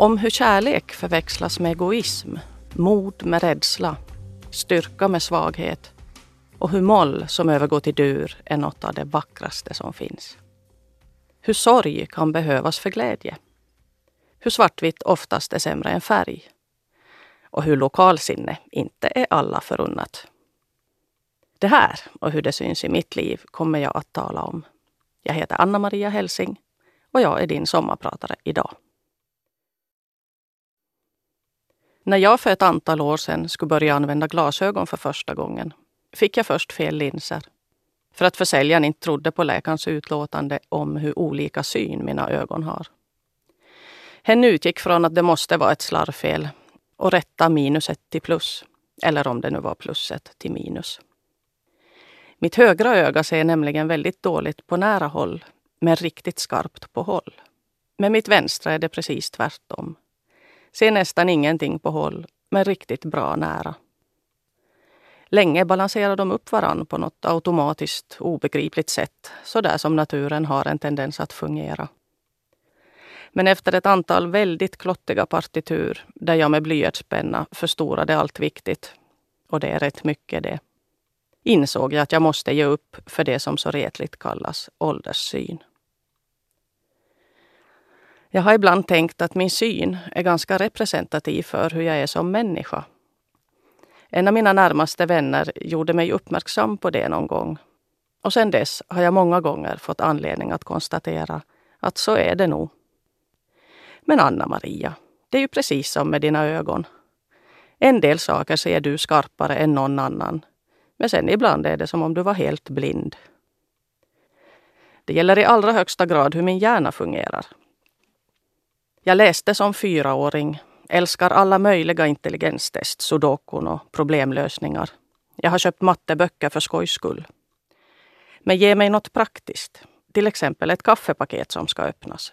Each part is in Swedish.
Om hur kärlek förväxlas med egoism, mod med rädsla, styrka med svaghet och hur moll som övergår till dur är något av det vackraste som finns. Hur sorg kan behövas för glädje. Hur svartvitt oftast är sämre än färg. Och hur lokalsinne inte är alla förunnat. Det här och hur det syns i mitt liv kommer jag att tala om. Jag heter Anna-Maria Helsing och jag är din sommarpratare idag. När jag för ett antal år sedan skulle börja använda glasögon för första gången fick jag först fel linser. För att försäljaren inte trodde på läkarens utlåtande om hur olika syn mina ögon har. Hen utgick från att det måste vara ett slarvfel och rätta minuset till plus. Eller om det nu var pluset till minus. Mitt högra öga ser nämligen väldigt dåligt på nära håll, men riktigt skarpt på håll. Med mitt vänstra är det precis tvärtom. Ser nästan ingenting på håll, men riktigt bra nära. Länge balanserar de upp varann på något automatiskt obegripligt sätt, så där som naturen har en tendens att fungera. Men efter ett antal väldigt klottiga partitur, där jag med blyertspenna förstorade allt viktigt, och det är rätt mycket det, insåg jag att jag måste ge upp för det som så retligt kallas ålderssyn. Jag har ibland tänkt att min syn är ganska representativ för hur jag är som människa. En av mina närmaste vänner gjorde mig uppmärksam på det någon gång. Och sedan dess har jag många gånger fått anledning att konstatera att så är det nog. Men Anna-Maria, det är ju precis som med dina ögon. En del saker ser du skarpare än någon annan. Men sen ibland är det som om du var helt blind. Det gäller i allra högsta grad hur min hjärna fungerar. Jag läste som fyraåring, älskar alla möjliga intelligenstest, sudokun och problemlösningar. Jag har köpt matteböcker för skojs skull. Men ge mig något praktiskt, till exempel ett kaffepaket som ska öppnas.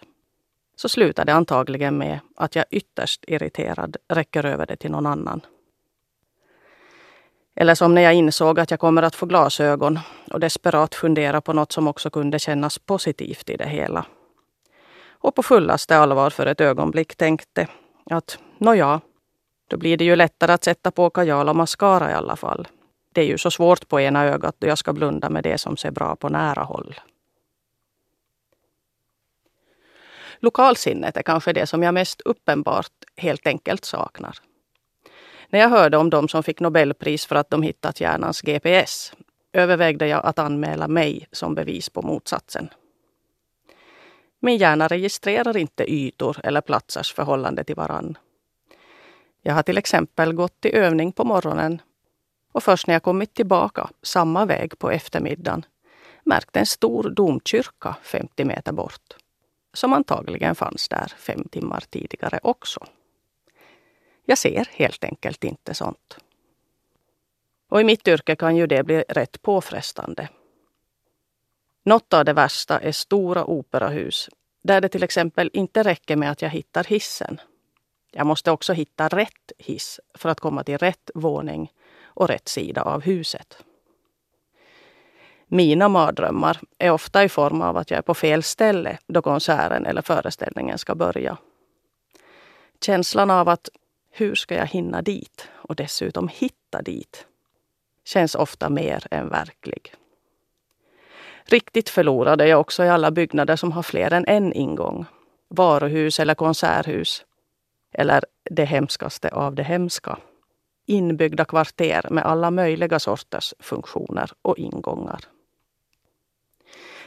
Så slutar det antagligen med att jag ytterst irriterad räcker över det till någon annan. Eller som när jag insåg att jag kommer att få glasögon och desperat fundera på något som också kunde kännas positivt i det hela och på fullaste allvar för ett ögonblick tänkte att nåja, då blir det ju lättare att sätta på kajal och mascara i alla fall. Det är ju så svårt på ena ögat då jag ska blunda med det som ser bra på nära håll. Lokalsinnet är kanske det som jag mest uppenbart helt enkelt saknar. När jag hörde om de som fick Nobelpris för att de hittat hjärnans GPS övervägde jag att anmäla mig som bevis på motsatsen. Min hjärna registrerar inte ytor eller platsers förhållande till varann. Jag har till exempel gått till övning på morgonen och först när jag kommit tillbaka samma väg på eftermiddagen märkte en stor domkyrka 50 meter bort. Som antagligen fanns där fem timmar tidigare också. Jag ser helt enkelt inte sånt. Och i mitt yrke kan ju det bli rätt påfrestande. Något av det värsta är stora operahus där det till exempel inte räcker med att jag hittar hissen. Jag måste också hitta rätt hiss för att komma till rätt våning och rätt sida av huset. Mina mardrömmar är ofta i form av att jag är på fel ställe då konserten eller föreställningen ska börja. Känslan av att hur ska jag hinna dit och dessutom hitta dit känns ofta mer än verklig. Riktigt förlorad är jag också i alla byggnader som har fler än en ingång. Varuhus eller konserthus. Eller det hemskaste av det hemska. Inbyggda kvarter med alla möjliga sorters funktioner och ingångar.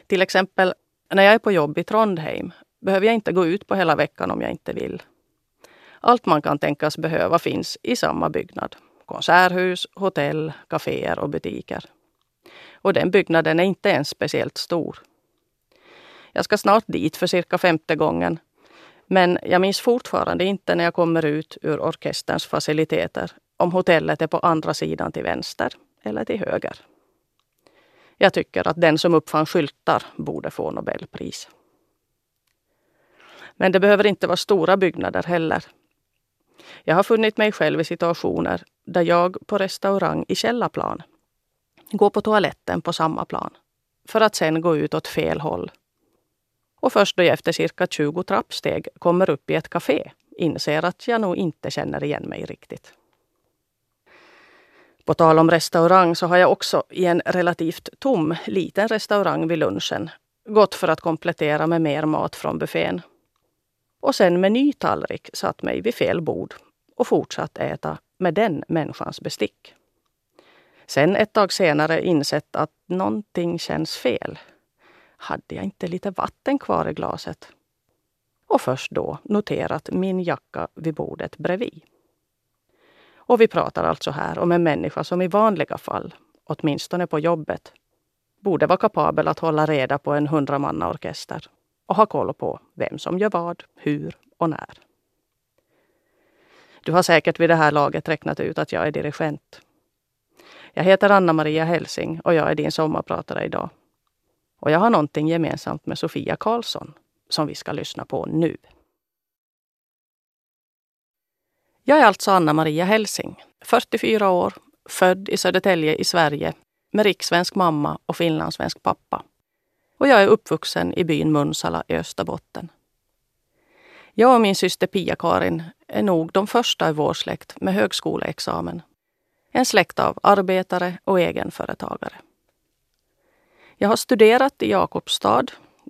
Till exempel när jag är på jobb i Trondheim behöver jag inte gå ut på hela veckan om jag inte vill. Allt man kan tänkas behöva finns i samma byggnad. Konserthus, hotell, kaféer och butiker. Och den byggnaden är inte ens speciellt stor. Jag ska snart dit för cirka femte gången. Men jag minns fortfarande inte när jag kommer ut ur orkesterns faciliteter om hotellet är på andra sidan till vänster eller till höger. Jag tycker att den som uppfann skyltar borde få Nobelpris. Men det behöver inte vara stora byggnader heller. Jag har funnit mig själv i situationer där jag på restaurang i källarplan gå på toaletten på samma plan. För att sen gå ut åt fel håll. Och först då jag efter cirka 20 trappsteg kommer upp i ett café inser att jag nog inte känner igen mig riktigt. På tal om restaurang så har jag också i en relativt tom liten restaurang vid lunchen gått för att komplettera med mer mat från buffén. Och sen med ny tallrik satt mig vid fel bord och fortsatt äta med den människans bestick. Sen ett tag senare insett att någonting känns fel. Hade jag inte lite vatten kvar i glaset? Och först då noterat min jacka vid bordet bredvid. Och vi pratar alltså här om en människa som i vanliga fall, åtminstone på jobbet, borde vara kapabel att hålla reda på en hundramannaorkester och ha koll på vem som gör vad, hur och när. Du har säkert vid det här laget räknat ut att jag är dirigent. Jag heter Anna-Maria Helsing och jag är din sommarpratare idag. Och jag har någonting gemensamt med Sofia Karlsson som vi ska lyssna på nu. Jag är alltså Anna-Maria Helsing, 44 år, född i Södertälje i Sverige med rikssvensk mamma och finlandssvensk pappa. Och jag är uppvuxen i byn Munsala i Österbotten. Jag och min syster Pia-Karin är nog de första i vår släkt med högskoleexamen. En släkt av arbetare och egenföretagare. Jag har studerat i Jakobstad,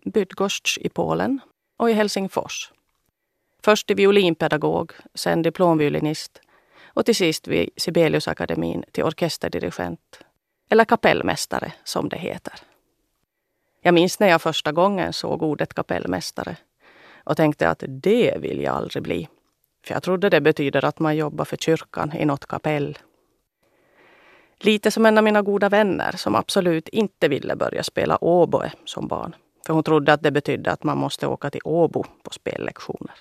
Bydgoszcz i Polen och i Helsingfors. Först till violinpedagog, sen diplomviolinist och till sist vid Sibeliusakademin till orkesterdirigent, eller kapellmästare som det heter. Jag minns när jag första gången såg ordet kapellmästare och tänkte att det vill jag aldrig bli. För jag trodde det betyder att man jobbar för kyrkan i något kapell. Lite som en av mina goda vänner som absolut inte ville börja spela oboe som barn. För hon trodde att det betydde att man måste åka till Åbo på spellektioner.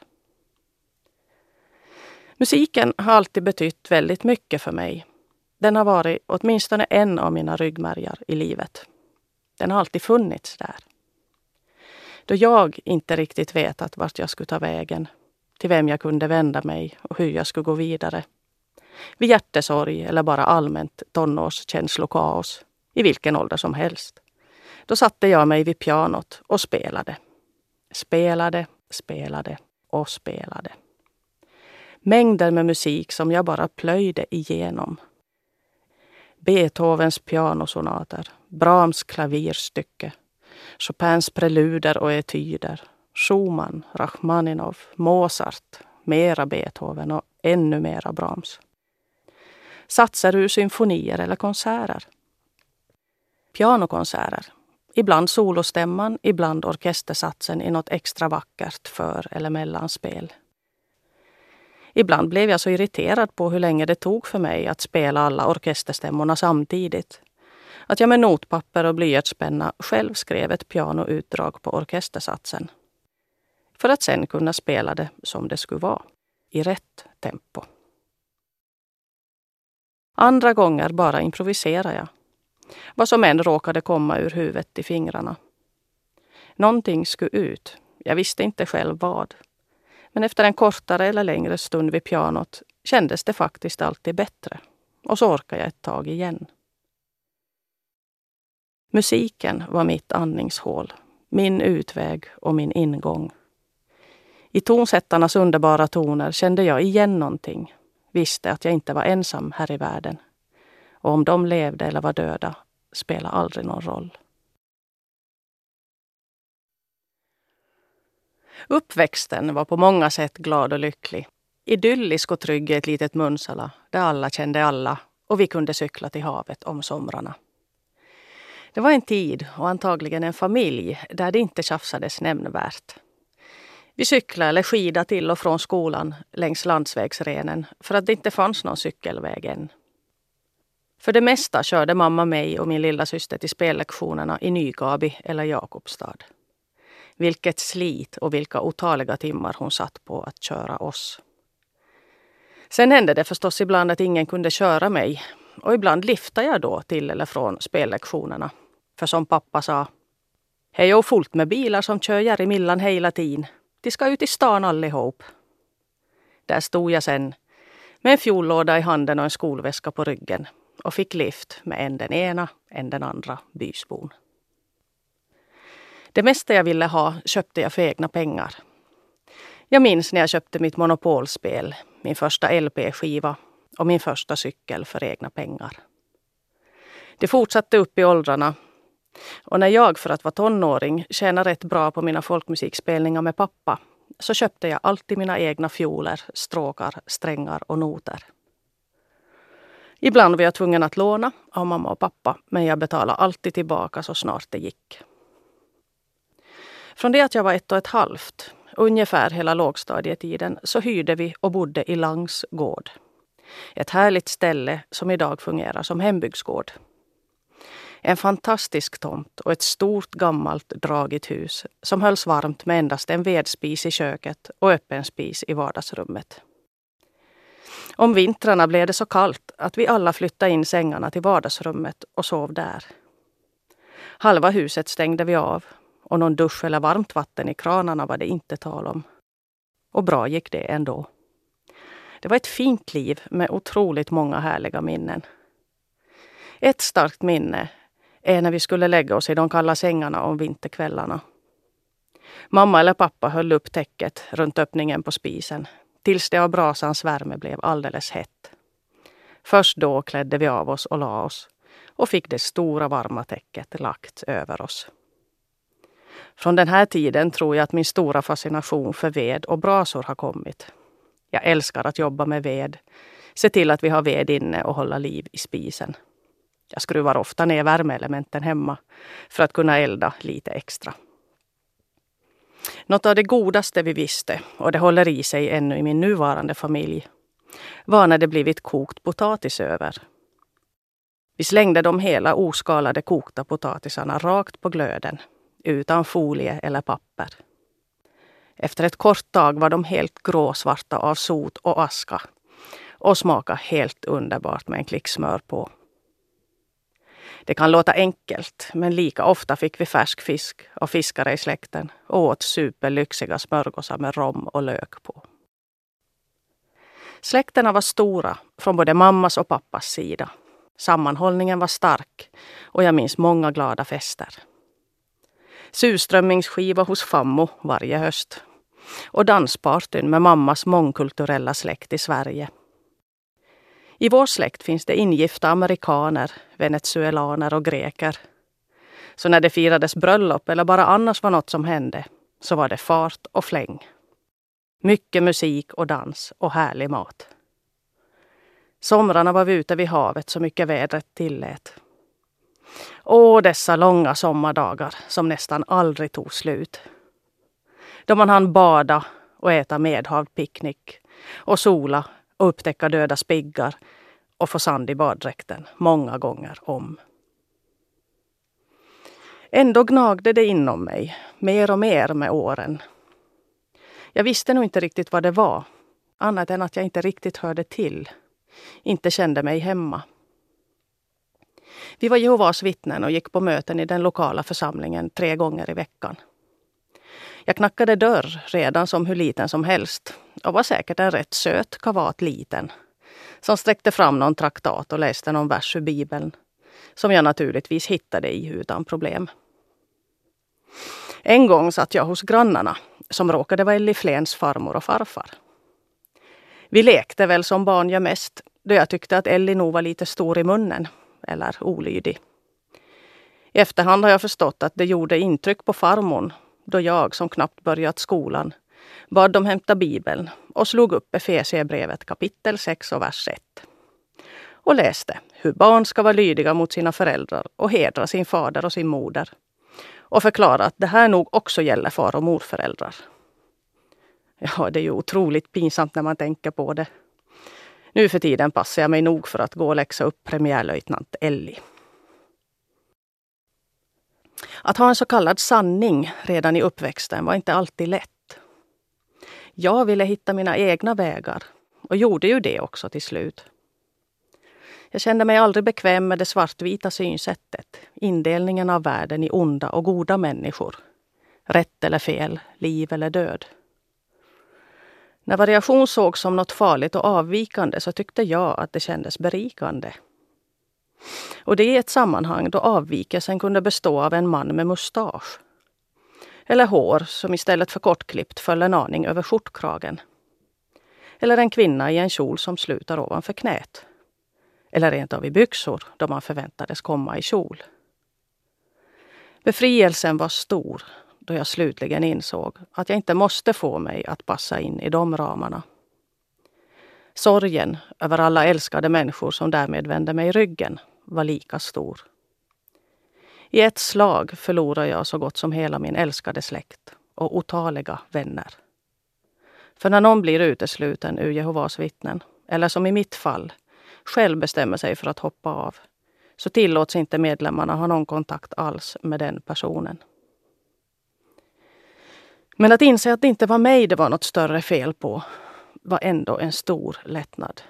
Musiken har alltid betytt väldigt mycket för mig. Den har varit åtminstone en av mina ryggmärgar i livet. Den har alltid funnits där. Då jag inte riktigt vetat vart jag skulle ta vägen, till vem jag kunde vända mig och hur jag skulle gå vidare. Vid hjärtesorg eller bara allmänt tonårskänslokaos, i vilken ålder som helst. Då satte jag mig vid pianot och spelade. Spelade, spelade och spelade. Mängder med musik som jag bara plöjde igenom. Beethovens pianosonater, Brahms klavirstycke, Chopins preluder och etyder, Schumann, Rachmaninov, Mozart, mera Beethoven och ännu mera Brahms. Satser ur symfonier eller konserter. Pianokonserter. Ibland solostämman, ibland orkestersatsen i något extra vackert för eller mellanspel. Ibland blev jag så irriterad på hur länge det tog för mig att spela alla orkesterstämmorna samtidigt. Att jag med notpapper och blyertspenna själv skrev ett pianoutdrag på orkestersatsen. För att sen kunna spela det som det skulle vara, i rätt tempo. Andra gånger bara improviserade jag. Vad som än råkade komma ur huvudet i fingrarna. Någonting skulle ut. Jag visste inte själv vad. Men efter en kortare eller längre stund vid pianot kändes det faktiskt alltid bättre. Och så orkade jag ett tag igen. Musiken var mitt andningshål, min utväg och min ingång. I tonsättarnas underbara toner kände jag igen någonting, visste att jag inte var ensam här i världen. Och om de levde eller var döda spelade aldrig någon roll. Uppväxten var på många sätt glad och lycklig. Idyllisk och trygg i ett litet Munsala där alla kände alla och vi kunde cykla till havet om somrarna. Det var en tid och antagligen en familj där det inte tjafsades nämnvärt. Vi cyklade eller skida till och från skolan längs landsvägsrenen för att det inte fanns någon cykelväg än. För det mesta körde mamma mig och min lilla syster till spellektionerna i Nygabi eller Jakobstad. Vilket slit och vilka otaliga timmar hon satt på att köra oss. Sen hände det förstås ibland att ingen kunde köra mig och ibland liftade jag då till eller från spellektionerna. För som pappa sa, det är fullt med bilar som kör Järimillan hela tiden. Vi ska ut i stan allihop. Där stod jag sen med en fjollåda i handen och en skolväska på ryggen och fick lift med en den ena, en den andra bysbon. Det mesta jag ville ha köpte jag för egna pengar. Jag minns när jag köpte mitt monopolspel, min första LP-skiva och min första cykel för egna pengar. Det fortsatte upp i åldrarna och när jag för att vara tonåring tjänade rätt bra på mina folkmusikspelningar med pappa så köpte jag alltid mina egna fioler, stråkar, strängar och noter. Ibland var jag tvungen att låna av mamma och pappa men jag betalade alltid tillbaka så snart det gick. Från det att jag var ett och ett halvt, ungefär hela lågstadietiden, så hyrde vi och bodde i Langs gård. Ett härligt ställe som idag fungerar som hembygdsgård. En fantastisk tomt och ett stort gammalt dragigt hus som hölls varmt med endast en vedspis i köket och öppen spis i vardagsrummet. Om vintrarna blev det så kallt att vi alla flyttade in sängarna till vardagsrummet och sov där. Halva huset stängde vi av och någon dusch eller varmt vatten i kranarna var det inte tal om. Och bra gick det ändå. Det var ett fint liv med otroligt många härliga minnen. Ett starkt minne är när vi skulle lägga oss i de kalla sängarna om vinterkvällarna. Mamma eller pappa höll upp täcket runt öppningen på spisen tills det av brasans värme blev alldeles hett. Först då klädde vi av oss och la oss och fick det stora varma täcket lagt över oss. Från den här tiden tror jag att min stora fascination för ved och brasor har kommit. Jag älskar att jobba med ved, se till att vi har ved inne och hålla liv i spisen. Jag skruvar ofta ner värmeelementen hemma för att kunna elda lite extra. Något av det godaste vi visste, och det håller i sig ännu i min nuvarande familj, var när det blivit kokt potatis över. Vi slängde de hela oskalade kokta potatisarna rakt på glöden, utan folie eller papper. Efter ett kort tag var de helt gråsvarta av sot och aska och smakade helt underbart med en klick smör på. Det kan låta enkelt, men lika ofta fick vi färsk fisk av fiskare i släkten och åt superlyxiga smörgåsar med rom och lök på. Släkterna var stora från både mammas och pappas sida. Sammanhållningen var stark och jag minns många glada fester. Surströmmingsskiva hos fammo varje höst och danspartyn med mammas mångkulturella släkt i Sverige i vår släkt finns det ingifta amerikaner, venezuelaner och greker. Så när det firades bröllop eller bara annars var något som hände så var det fart och fläng. Mycket musik och dans och härlig mat. Somrarna var vi ute vid havet så mycket vädret tillät. Åh, dessa långa sommardagar som nästan aldrig tog slut. Då man hann bada och äta medhavd picknick och sola och upptäcka döda spiggar och få sand i baddräkten många gånger om. Ändå gnagde det inom mig, mer och mer med åren. Jag visste nog inte riktigt vad det var, annat än att jag inte riktigt hörde till, inte kände mig hemma. Vi var Jehovas vittnen och gick på möten i den lokala församlingen tre gånger i veckan. Jag knackade dörr redan som hur liten som helst och var säkert en rätt söt kavat liten som sträckte fram någon traktat och läste någon vers ur Bibeln som jag naturligtvis hittade i utan problem. En gång satt jag hos grannarna som råkade vara Elli Flens farmor och farfar. Vi lekte väl som barn gör mest då jag tyckte att Elli nog var lite stor i munnen, eller olydig. I efterhand har jag förstått att det gjorde intryck på farmor då jag, som knappt börjat skolan, bad dem hämta Bibeln och slog upp Efesierbrevet kapitel 6 och vers 1. Och läste hur barn ska vara lydiga mot sina föräldrar och hedra sin fader och sin moder. Och förklara att det här nog också gäller far och morföräldrar. Ja, det är ju otroligt pinsamt när man tänker på det. Nu för tiden passar jag mig nog för att gå och läxa upp premiärlöjtnant Ellie. Att ha en så kallad sanning redan i uppväxten var inte alltid lätt. Jag ville hitta mina egna vägar och gjorde ju det också till slut. Jag kände mig aldrig bekväm med det svartvita synsättet, indelningen av världen i onda och goda människor. Rätt eller fel, liv eller död. När variation sågs som något farligt och avvikande så tyckte jag att det kändes berikande. Och det i ett sammanhang då avvikelsen kunde bestå av en man med mustasch. Eller hår som istället för kortklippt föll en aning över skjortkragen. Eller en kvinna i en kjol som slutar ovanför knät. Eller rent av i byxor då man förväntades komma i kjol. Befrielsen var stor då jag slutligen insåg att jag inte måste få mig att passa in i de ramarna. Sorgen över alla älskade människor som därmed vände mig ryggen var lika stor. I ett slag förlorade jag så gott som hela min älskade släkt och otaliga vänner. För när någon blir utesluten ur Jehovas vittnen, eller som i mitt fall, själv bestämmer sig för att hoppa av, så tillåts inte medlemmarna ha någon kontakt alls med den personen. Men att inse att det inte var mig det var något större fel på var ändå en stor lättnad.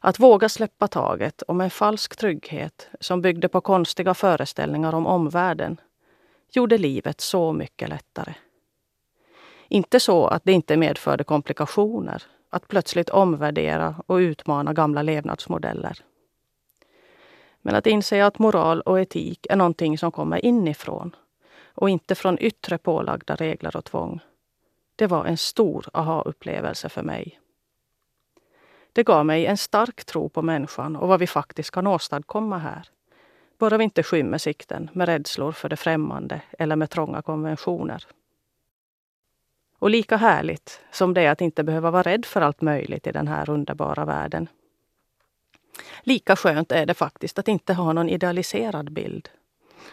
Att våga släppa taget om en falsk trygghet som byggde på konstiga föreställningar om omvärlden gjorde livet så mycket lättare. Inte så att det inte medförde komplikationer att plötsligt omvärdera och utmana gamla levnadsmodeller. Men att inse att moral och etik är någonting som kommer inifrån och inte från yttre pålagda regler och tvång. Det var en stor aha-upplevelse för mig. Det gav mig en stark tro på människan och vad vi faktiskt kan åstadkomma här. Bara vi inte skymmer sikten med rädslor för det främmande eller med trånga konventioner. Och lika härligt som det är att inte behöva vara rädd för allt möjligt i den här underbara världen. Lika skönt är det faktiskt att inte ha någon idealiserad bild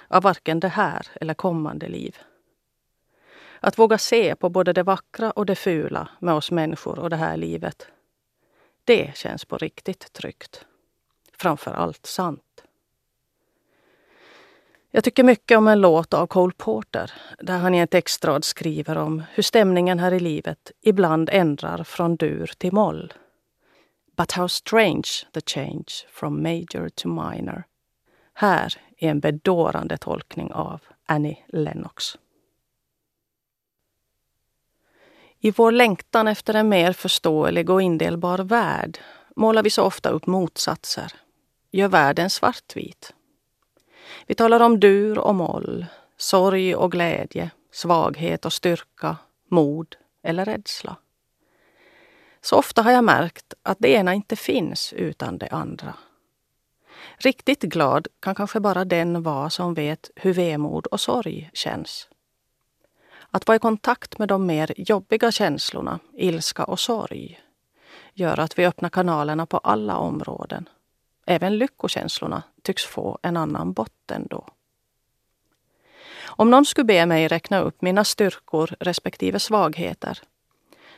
av varken det här eller kommande liv. Att våga se på både det vackra och det fula med oss människor och det här livet. Det känns på riktigt tryggt. Framför allt sant. Jag tycker mycket om en låt av Cole Porter där han i en textrad skriver om hur stämningen här i livet ibland ändrar från dur till moll. But how strange the change from major to minor. Här är en bedårande tolkning av Annie Lennox. I vår längtan efter en mer förståelig och indelbar värld målar vi så ofta upp motsatser, gör världen svartvit. Vi talar om dur och moll, sorg och glädje, svaghet och styrka, mod eller rädsla. Så ofta har jag märkt att det ena inte finns utan det andra. Riktigt glad kan kanske bara den vara som vet hur vemod och sorg känns. Att vara i kontakt med de mer jobbiga känslorna, ilska och sorg, gör att vi öppnar kanalerna på alla områden. Även lyckokänslorna tycks få en annan botten då. Om någon skulle be mig räkna upp mina styrkor respektive svagheter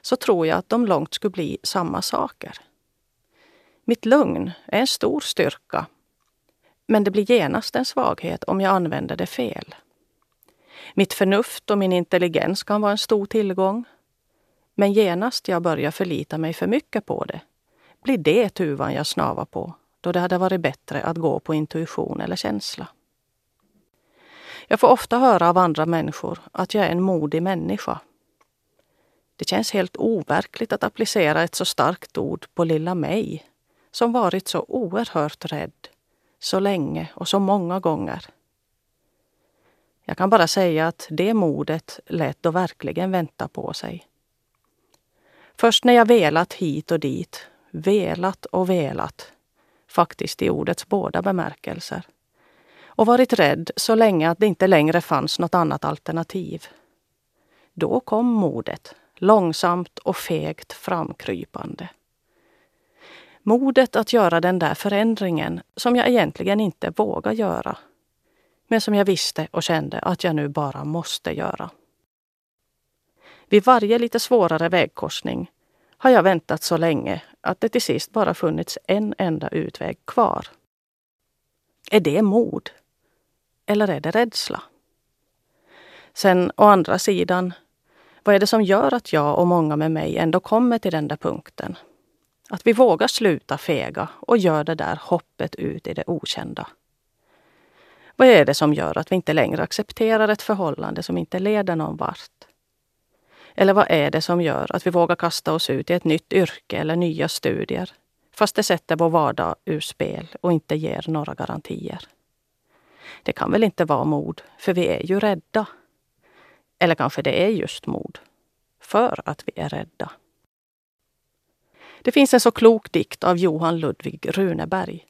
så tror jag att de långt skulle bli samma saker. Mitt lugn är en stor styrka men det blir genast en svaghet om jag använder det fel. Mitt förnuft och min intelligens kan vara en stor tillgång. Men genast jag börjar förlita mig för mycket på det blir det tuvan jag snavar på då det hade varit bättre att gå på intuition eller känsla. Jag får ofta höra av andra människor att jag är en modig människa. Det känns helt overkligt att applicera ett så starkt ord på lilla mig som varit så oerhört rädd så länge och så många gånger. Jag kan bara säga att det modet lät då verkligen vänta på sig. Först när jag velat hit och dit, velat och velat, faktiskt i ordets båda bemärkelser, och varit rädd så länge att det inte längre fanns något annat alternativ. Då kom modet, långsamt och fegt framkrypande. Modet att göra den där förändringen som jag egentligen inte vågar göra. Men som jag visste och kände att jag nu bara måste göra. Vid varje lite svårare vägkorsning har jag väntat så länge att det till sist bara funnits en enda utväg kvar. Är det mod? Eller är det rädsla? Sen å andra sidan, vad är det som gör att jag och många med mig ändå kommer till den där punkten? Att vi vågar sluta fega och gör det där hoppet ut i det okända. Vad är det som gör att vi inte längre accepterar ett förhållande som inte leder någon vart? Eller vad är det som gör att vi vågar kasta oss ut i ett nytt yrke eller nya studier fast det sätter vår vardag ur spel och inte ger några garantier? Det kan väl inte vara mod, för vi är ju rädda. Eller kanske det är just mod. För att vi är rädda. Det finns en så klok dikt av Johan Ludvig Runeberg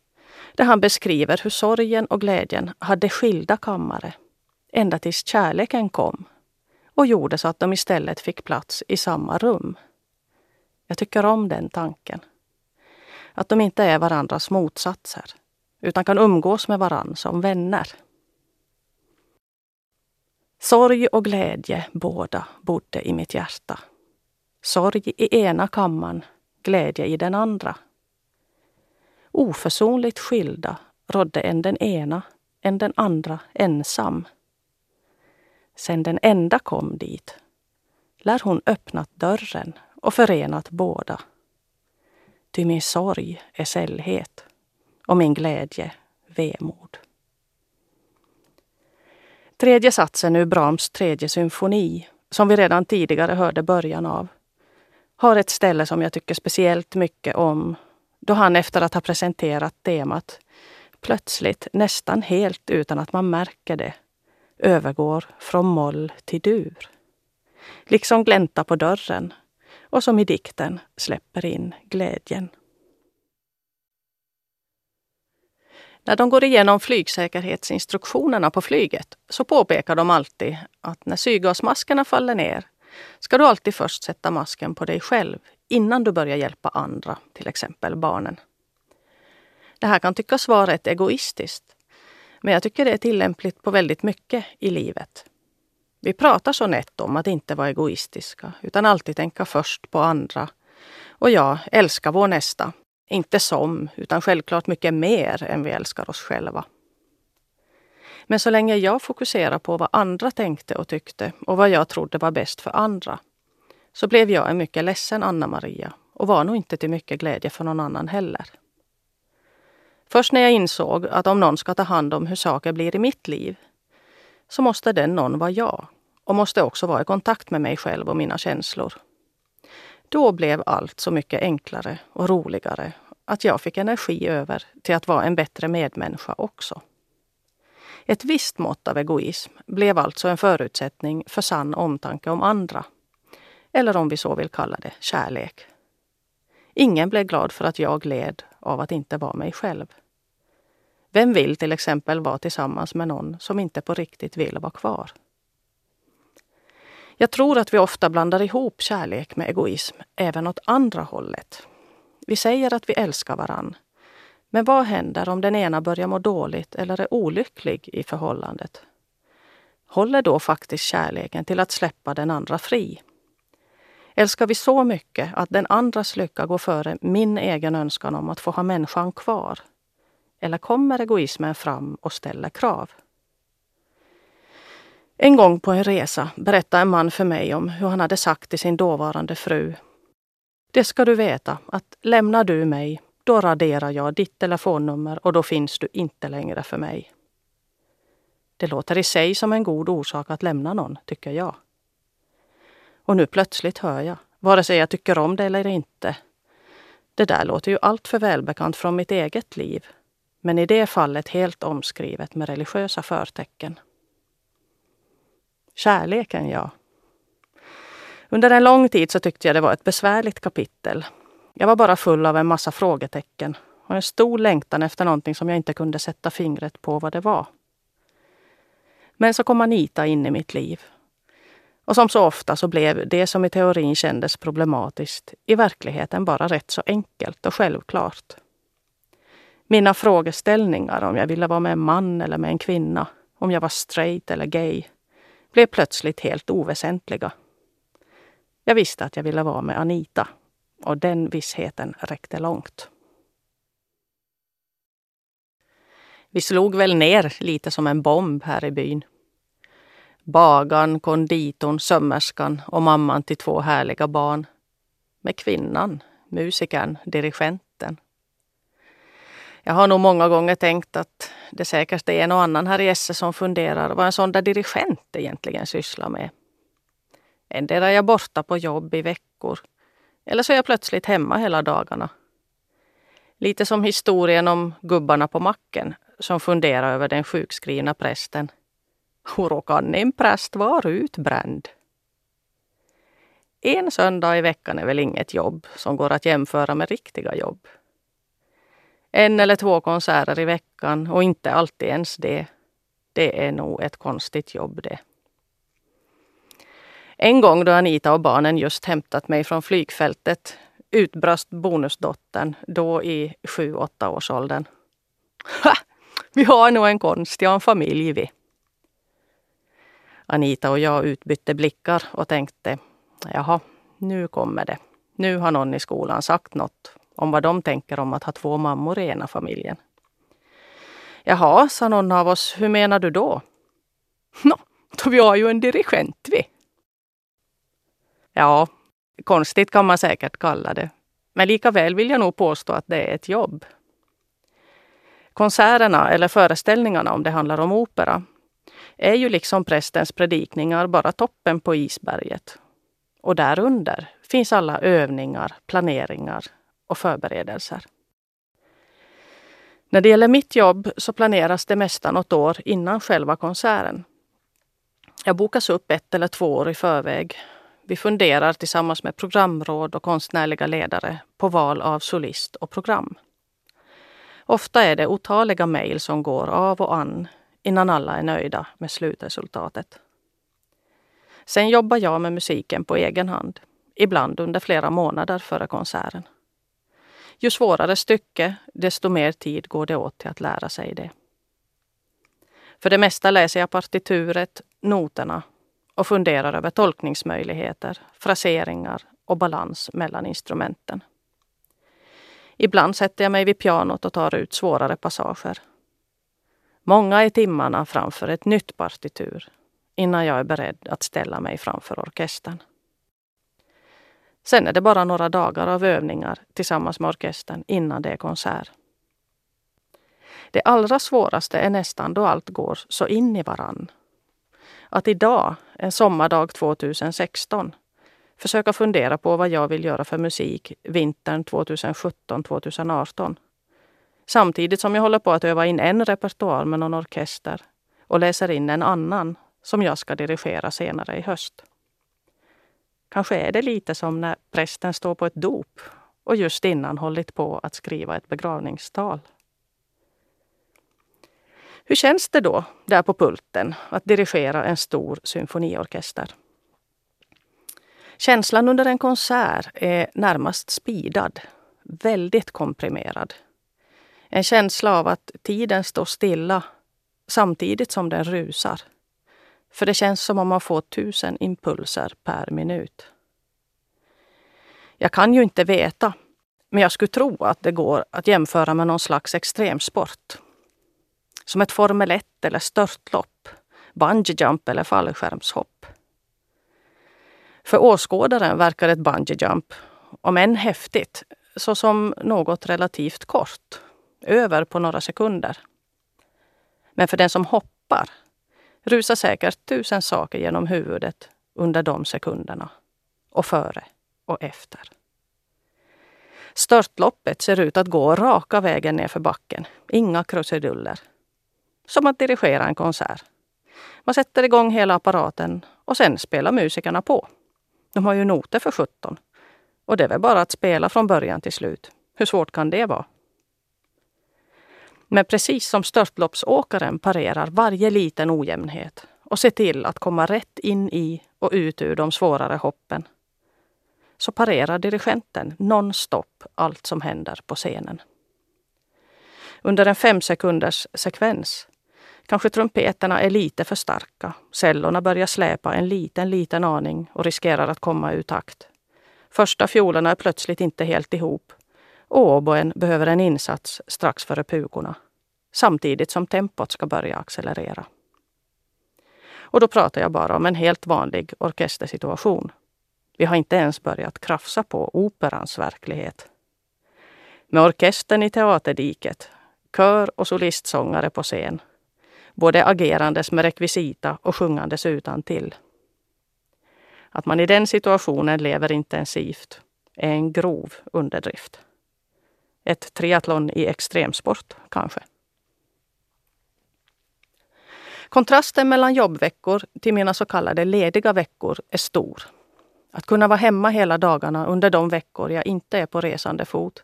där han beskriver hur sorgen och glädjen hade skilda kammare ända tills kärleken kom och gjorde så att de istället fick plats i samma rum. Jag tycker om den tanken. Att de inte är varandras motsatser utan kan umgås med varann som vänner. Sorg och glädje båda bodde i mitt hjärta. Sorg i ena kammaren, glädje i den andra. Oförsonligt skilda rådde än den ena, än den andra ensam. Sen den enda kom dit lär hon öppnat dörren och förenat båda. Ty min sorg är sällhet och min glädje vemod. Tredje satsen ur Brahms tredje symfoni, som vi redan tidigare hörde början av, har ett ställe som jag tycker speciellt mycket om då han efter att ha presenterat temat plötsligt, nästan helt utan att man märker det, övergår från moll till dur. Liksom glänta på dörren och som i dikten släpper in glädjen. När de går igenom flygsäkerhetsinstruktionerna på flyget så påpekar de alltid att när syrgasmaskerna faller ner ska du alltid först sätta masken på dig själv innan du börjar hjälpa andra, till exempel barnen. Det här kan tyckas vara ett egoistiskt, men jag tycker det är tillämpligt på väldigt mycket i livet. Vi pratar så nätt om att inte vara egoistiska, utan alltid tänka först på andra. Och ja, älska vår nästa. Inte som, utan självklart mycket mer än vi älskar oss själva. Men så länge jag fokuserar på vad andra tänkte och tyckte och vad jag trodde var bäst för andra, så blev jag en mycket ledsen Anna-Maria och var nog inte till mycket glädje för någon annan heller. Först när jag insåg att om någon ska ta hand om hur saker blir i mitt liv, så måste den någon vara jag och måste också vara i kontakt med mig själv och mina känslor. Då blev allt så mycket enklare och roligare att jag fick energi över till att vara en bättre medmänniska också. Ett visst mått av egoism blev alltså en förutsättning för sann omtanke om andra. Eller om vi så vill kalla det, kärlek. Ingen blev glad för att jag led av att inte vara mig själv. Vem vill till exempel vara tillsammans med någon som inte på riktigt vill vara kvar? Jag tror att vi ofta blandar ihop kärlek med egoism även åt andra hållet. Vi säger att vi älskar varann. Men vad händer om den ena börjar må dåligt eller är olycklig i förhållandet? Håller då faktiskt kärleken till att släppa den andra fri? Älskar vi så mycket att den andras lycka går före min egen önskan om att få ha människan kvar? Eller kommer egoismen fram och ställer krav? En gång på en resa berättade en man för mig om hur han hade sagt till sin dåvarande fru. Det ska du veta att lämnar du mig, då raderar jag ditt telefonnummer och då finns du inte längre för mig. Det låter i sig som en god orsak att lämna någon, tycker jag. Och nu plötsligt hör jag, vare sig jag tycker om det eller inte. Det där låter ju alltför välbekant från mitt eget liv. Men i det fallet helt omskrivet med religiösa förtecken. Kärleken, ja. Under en lång tid så tyckte jag det var ett besvärligt kapitel. Jag var bara full av en massa frågetecken och en stor längtan efter någonting som jag inte kunde sätta fingret på vad det var. Men så kom Anita in i mitt liv. Och som så ofta så blev det som i teorin kändes problematiskt i verkligheten bara rätt så enkelt och självklart. Mina frågeställningar om jag ville vara med en man eller med en kvinna, om jag var straight eller gay, blev plötsligt helt oväsentliga. Jag visste att jag ville vara med Anita och den vissheten räckte långt. Vi slog väl ner lite som en bomb här i byn. Bagan, konditorn, sömmerskan och mamman till två härliga barn. Med kvinnan, musikern, dirigenten. Jag har nog många gånger tänkt att det säkert är en och annan här i Esse som funderar vad en sån där dirigent egentligen sysslar med. Endera är jag borta på jobb i veckor eller så är jag plötsligt hemma hela dagarna. Lite som historien om gubbarna på macken som funderar över den sjukskrivna prästen. Hur kan en präst vara utbränd. En söndag i veckan är väl inget jobb som går att jämföra med riktiga jobb. En eller två konserter i veckan och inte alltid ens det. Det är nog ett konstigt jobb det. En gång då Anita och barnen just hämtat mig från flygfältet utbrast bonusdottern, då i sju åtta års åldern. Ha! Vi har nog en konstig en familj vi. Anita och jag utbytte blickar och tänkte, jaha, nu kommer det. Nu har någon i skolan sagt något om vad de tänker om att ha två mammor i ena familjen. Jaha, sa någon av oss, hur menar du då? Nå, då vi har ju en dirigent vi. Ja, konstigt kan man säkert kalla det. Men lika väl vill jag nog påstå att det är ett jobb. Konserterna, eller föreställningarna om det handlar om opera, är ju liksom prästens predikningar bara toppen på isberget. Och därunder finns alla övningar, planeringar och förberedelser. När det gäller mitt jobb så planeras det mesta något år innan själva konserten. Jag bokas upp ett eller två år i förväg. Vi funderar tillsammans med programråd och konstnärliga ledare på val av solist och program. Ofta är det otaliga mejl som går av och an innan alla är nöjda med slutresultatet. Sen jobbar jag med musiken på egen hand, ibland under flera månader före konserten. Ju svårare stycke, desto mer tid går det åt till att lära sig det. För det mesta läser jag partituret, noterna och funderar över tolkningsmöjligheter, fraseringar och balans mellan instrumenten. Ibland sätter jag mig vid pianot och tar ut svårare passager. Många är timmarna framför ett nytt partitur innan jag är beredd att ställa mig framför orkestern. Sen är det bara några dagar av övningar tillsammans med orkestern innan det är konsert. Det allra svåraste är nästan då allt går så in i varann. Att idag, en sommardag 2016, försöka fundera på vad jag vill göra för musik vintern 2017-2018. Samtidigt som jag håller på att öva in en repertoar med någon orkester och läser in en annan som jag ska dirigera senare i höst. Kanske är det lite som när prästen står på ett dop och just innan hållit på att skriva ett begravningstal. Hur känns det då, där på pulten, att dirigera en stor symfoniorkester? Känslan under en konsert är närmast spidad, väldigt komprimerad. En känsla av att tiden står stilla samtidigt som den rusar. För det känns som om man får tusen impulser per minut. Jag kan ju inte veta, men jag skulle tro att det går att jämföra med någon slags extremsport. Som ett Formel 1 eller störtlopp, bungee jump eller fallskärmshopp. För åskådaren verkar ett bungee jump, om än häftigt, såsom något relativt kort, över på några sekunder. Men för den som hoppar rusar säkert tusen saker genom huvudet under de sekunderna. Och före och efter. Störtloppet ser ut att gå raka vägen nerför backen. Inga krusiduller. Som att dirigera en konsert. Man sätter igång hela apparaten och sen spelar musikerna på. De har ju noter för 17. Och det är väl bara att spela från början till slut. Hur svårt kan det vara? Men precis som störtloppsåkaren parerar varje liten ojämnhet och ser till att komma rätt in i och ut ur de svårare hoppen så parerar dirigenten nonstop allt som händer på scenen. Under en fem sekunders sekvens kanske trumpeterna är lite för starka. Cellorna börjar släpa en liten, liten aning och riskerar att komma ur takt. Första fiolerna är plötsligt inte helt ihop och behöver en insats strax före pugorna. Samtidigt som tempot ska börja accelerera. Och då pratar jag bara om en helt vanlig orkestersituation. Vi har inte ens börjat krafsa på operans verklighet. Med orkestern i teaterdiket, kör och solistsångare på scen. Både agerandes med rekvisita och sjungandes utan till. Att man i den situationen lever intensivt är en grov underdrift. Ett triathlon i extremsport, kanske. Kontrasten mellan jobbveckor till mina så kallade lediga veckor är stor. Att kunna vara hemma hela dagarna under de veckor jag inte är på resande fot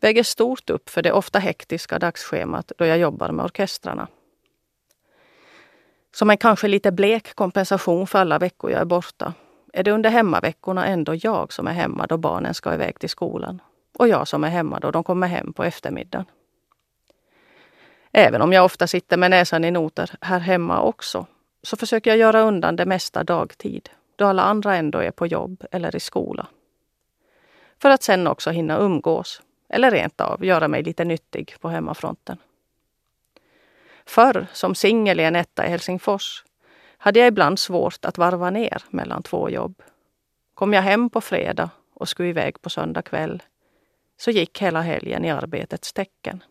väger stort upp för det ofta hektiska dagsschemat då jag jobbar med orkestrarna. Som en kanske lite blek kompensation för alla veckor jag är borta är det under hemmaveckorna ändå jag som är hemma då barnen ska iväg till skolan och jag som är hemma då de kommer hem på eftermiddagen. Även om jag ofta sitter med näsan i noter här hemma också, så försöker jag göra undan det mesta dagtid, då alla andra ändå är på jobb eller i skola. För att sen också hinna umgås, eller rent av göra mig lite nyttig på hemmafronten. Förr, som singel i en etta i Helsingfors, hade jag ibland svårt att varva ner mellan två jobb. Kom jag hem på fredag och skulle iväg på söndag kväll, så gick hela helgen i arbetets tecken.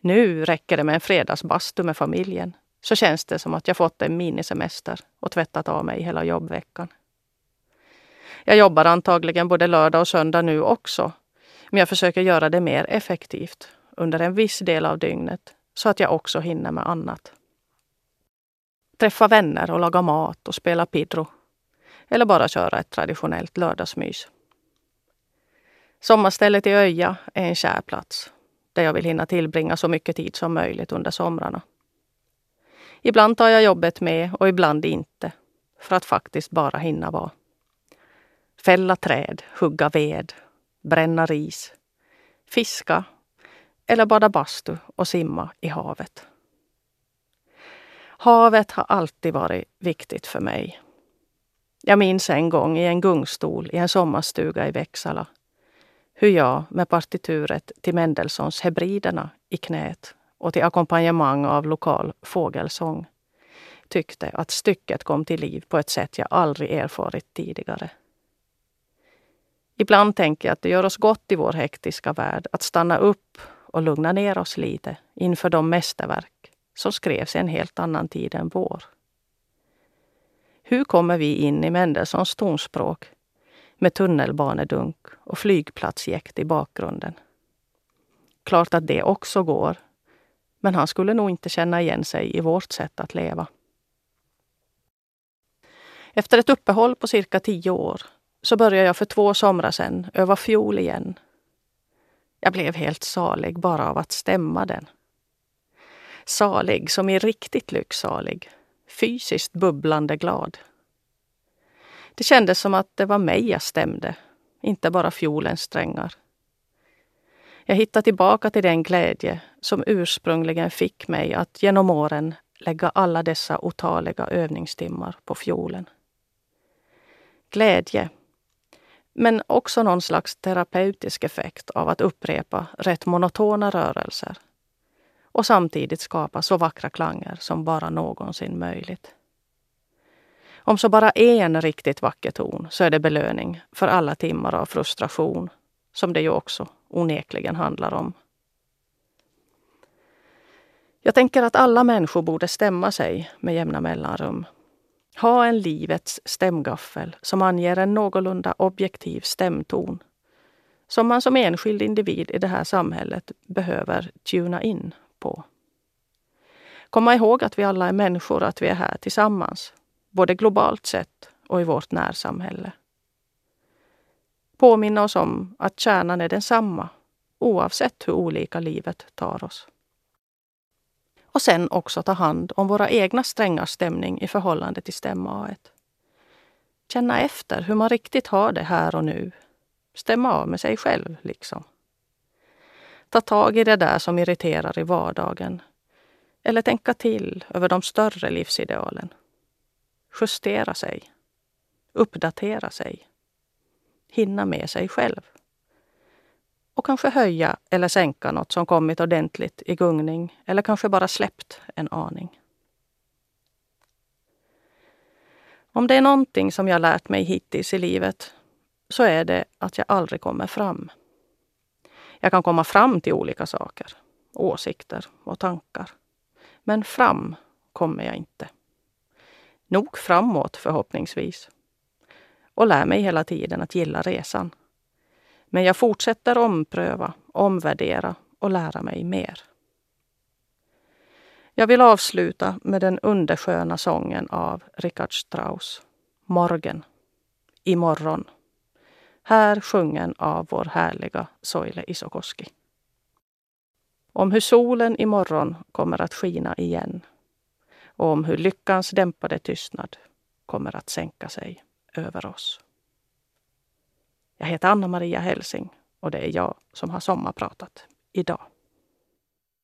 Nu räcker det med en fredagsbastu med familjen, så känns det som att jag fått en minisemester och tvättat av mig hela jobbveckan. Jag jobbar antagligen både lördag och söndag nu också, men jag försöker göra det mer effektivt under en viss del av dygnet så att jag också hinner med annat. Träffa vänner och laga mat och spela pidro. Eller bara köra ett traditionellt lördagsmys. Sommarstället i Öja är en kär plats där jag vill hinna tillbringa så mycket tid som möjligt under somrarna. Ibland tar jag jobbet med och ibland inte, för att faktiskt bara hinna vara. Fälla träd, hugga ved, bränna ris, fiska eller bada bastu och simma i havet. Havet har alltid varit viktigt för mig. Jag minns en gång i en gungstol i en sommarstuga i Växala hur jag med partituret till Mendelssohns Hebriderna i knät och till ackompanjemang av lokal fågelsång tyckte att stycket kom till liv på ett sätt jag aldrig erfarit tidigare. Ibland tänker jag att det gör oss gott i vår hektiska värld att stanna upp och lugna ner oss lite inför de mästerverk som skrevs i en helt annan tid än vår. Hur kommer vi in i Mendelssohns tonspråk med tunnelbanedunk och flygplatsjäkt i bakgrunden? Klart att det också går, men han skulle nog inte känna igen sig i vårt sätt att leva. Efter ett uppehåll på cirka tio år så började jag för två somrar sedan öva fiol igen. Jag blev helt salig bara av att stämma den. Salig som i riktigt lycksalig. Fysiskt bubblande glad. Det kändes som att det var mig jag stämde, inte bara fiolens strängar. Jag hittade tillbaka till den glädje som ursprungligen fick mig att genom åren lägga alla dessa otaliga övningstimmar på fiolen. Glädje men också någon slags terapeutisk effekt av att upprepa rätt monotona rörelser och samtidigt skapa så vackra klanger som bara någonsin möjligt. Om så bara en riktigt vacker ton så är det belöning för alla timmar av frustration som det ju också onekligen handlar om. Jag tänker att alla människor borde stämma sig med jämna mellanrum ha en livets stämgaffel som anger en någorlunda objektiv stämton som man som enskild individ i det här samhället behöver tuna in på. Komma ihåg att vi alla är människor, att vi är här tillsammans, både globalt sett och i vårt närsamhälle. Påminna oss om att kärnan är densamma oavsett hur olika livet tar oss och sen också ta hand om våra egna strängars stämning i förhållande till stämma Känna efter hur man riktigt har det här och nu. Stämma av med sig själv, liksom. Ta tag i det där som irriterar i vardagen. Eller tänka till över de större livsidealen. Justera sig. Uppdatera sig. Hinna med sig själv och kanske höja eller sänka något som kommit ordentligt i gungning eller kanske bara släppt en aning. Om det är någonting som jag lärt mig hittills i livet så är det att jag aldrig kommer fram. Jag kan komma fram till olika saker, åsikter och tankar. Men fram kommer jag inte. Nog framåt förhoppningsvis. Och lär mig hela tiden att gilla resan. Men jag fortsätter ompröva, omvärdera och lära mig mer. Jag vill avsluta med den undersköna sången av Richard Strauss, Morgen, Imorgon. Här sjungen av vår härliga Soile Isokoski. Om hur solen imorgon kommer att skina igen och om hur lyckans dämpade tystnad kommer att sänka sig över oss. Jag heter Anna Maria Helsing och det är jag som har sommarpratat idag.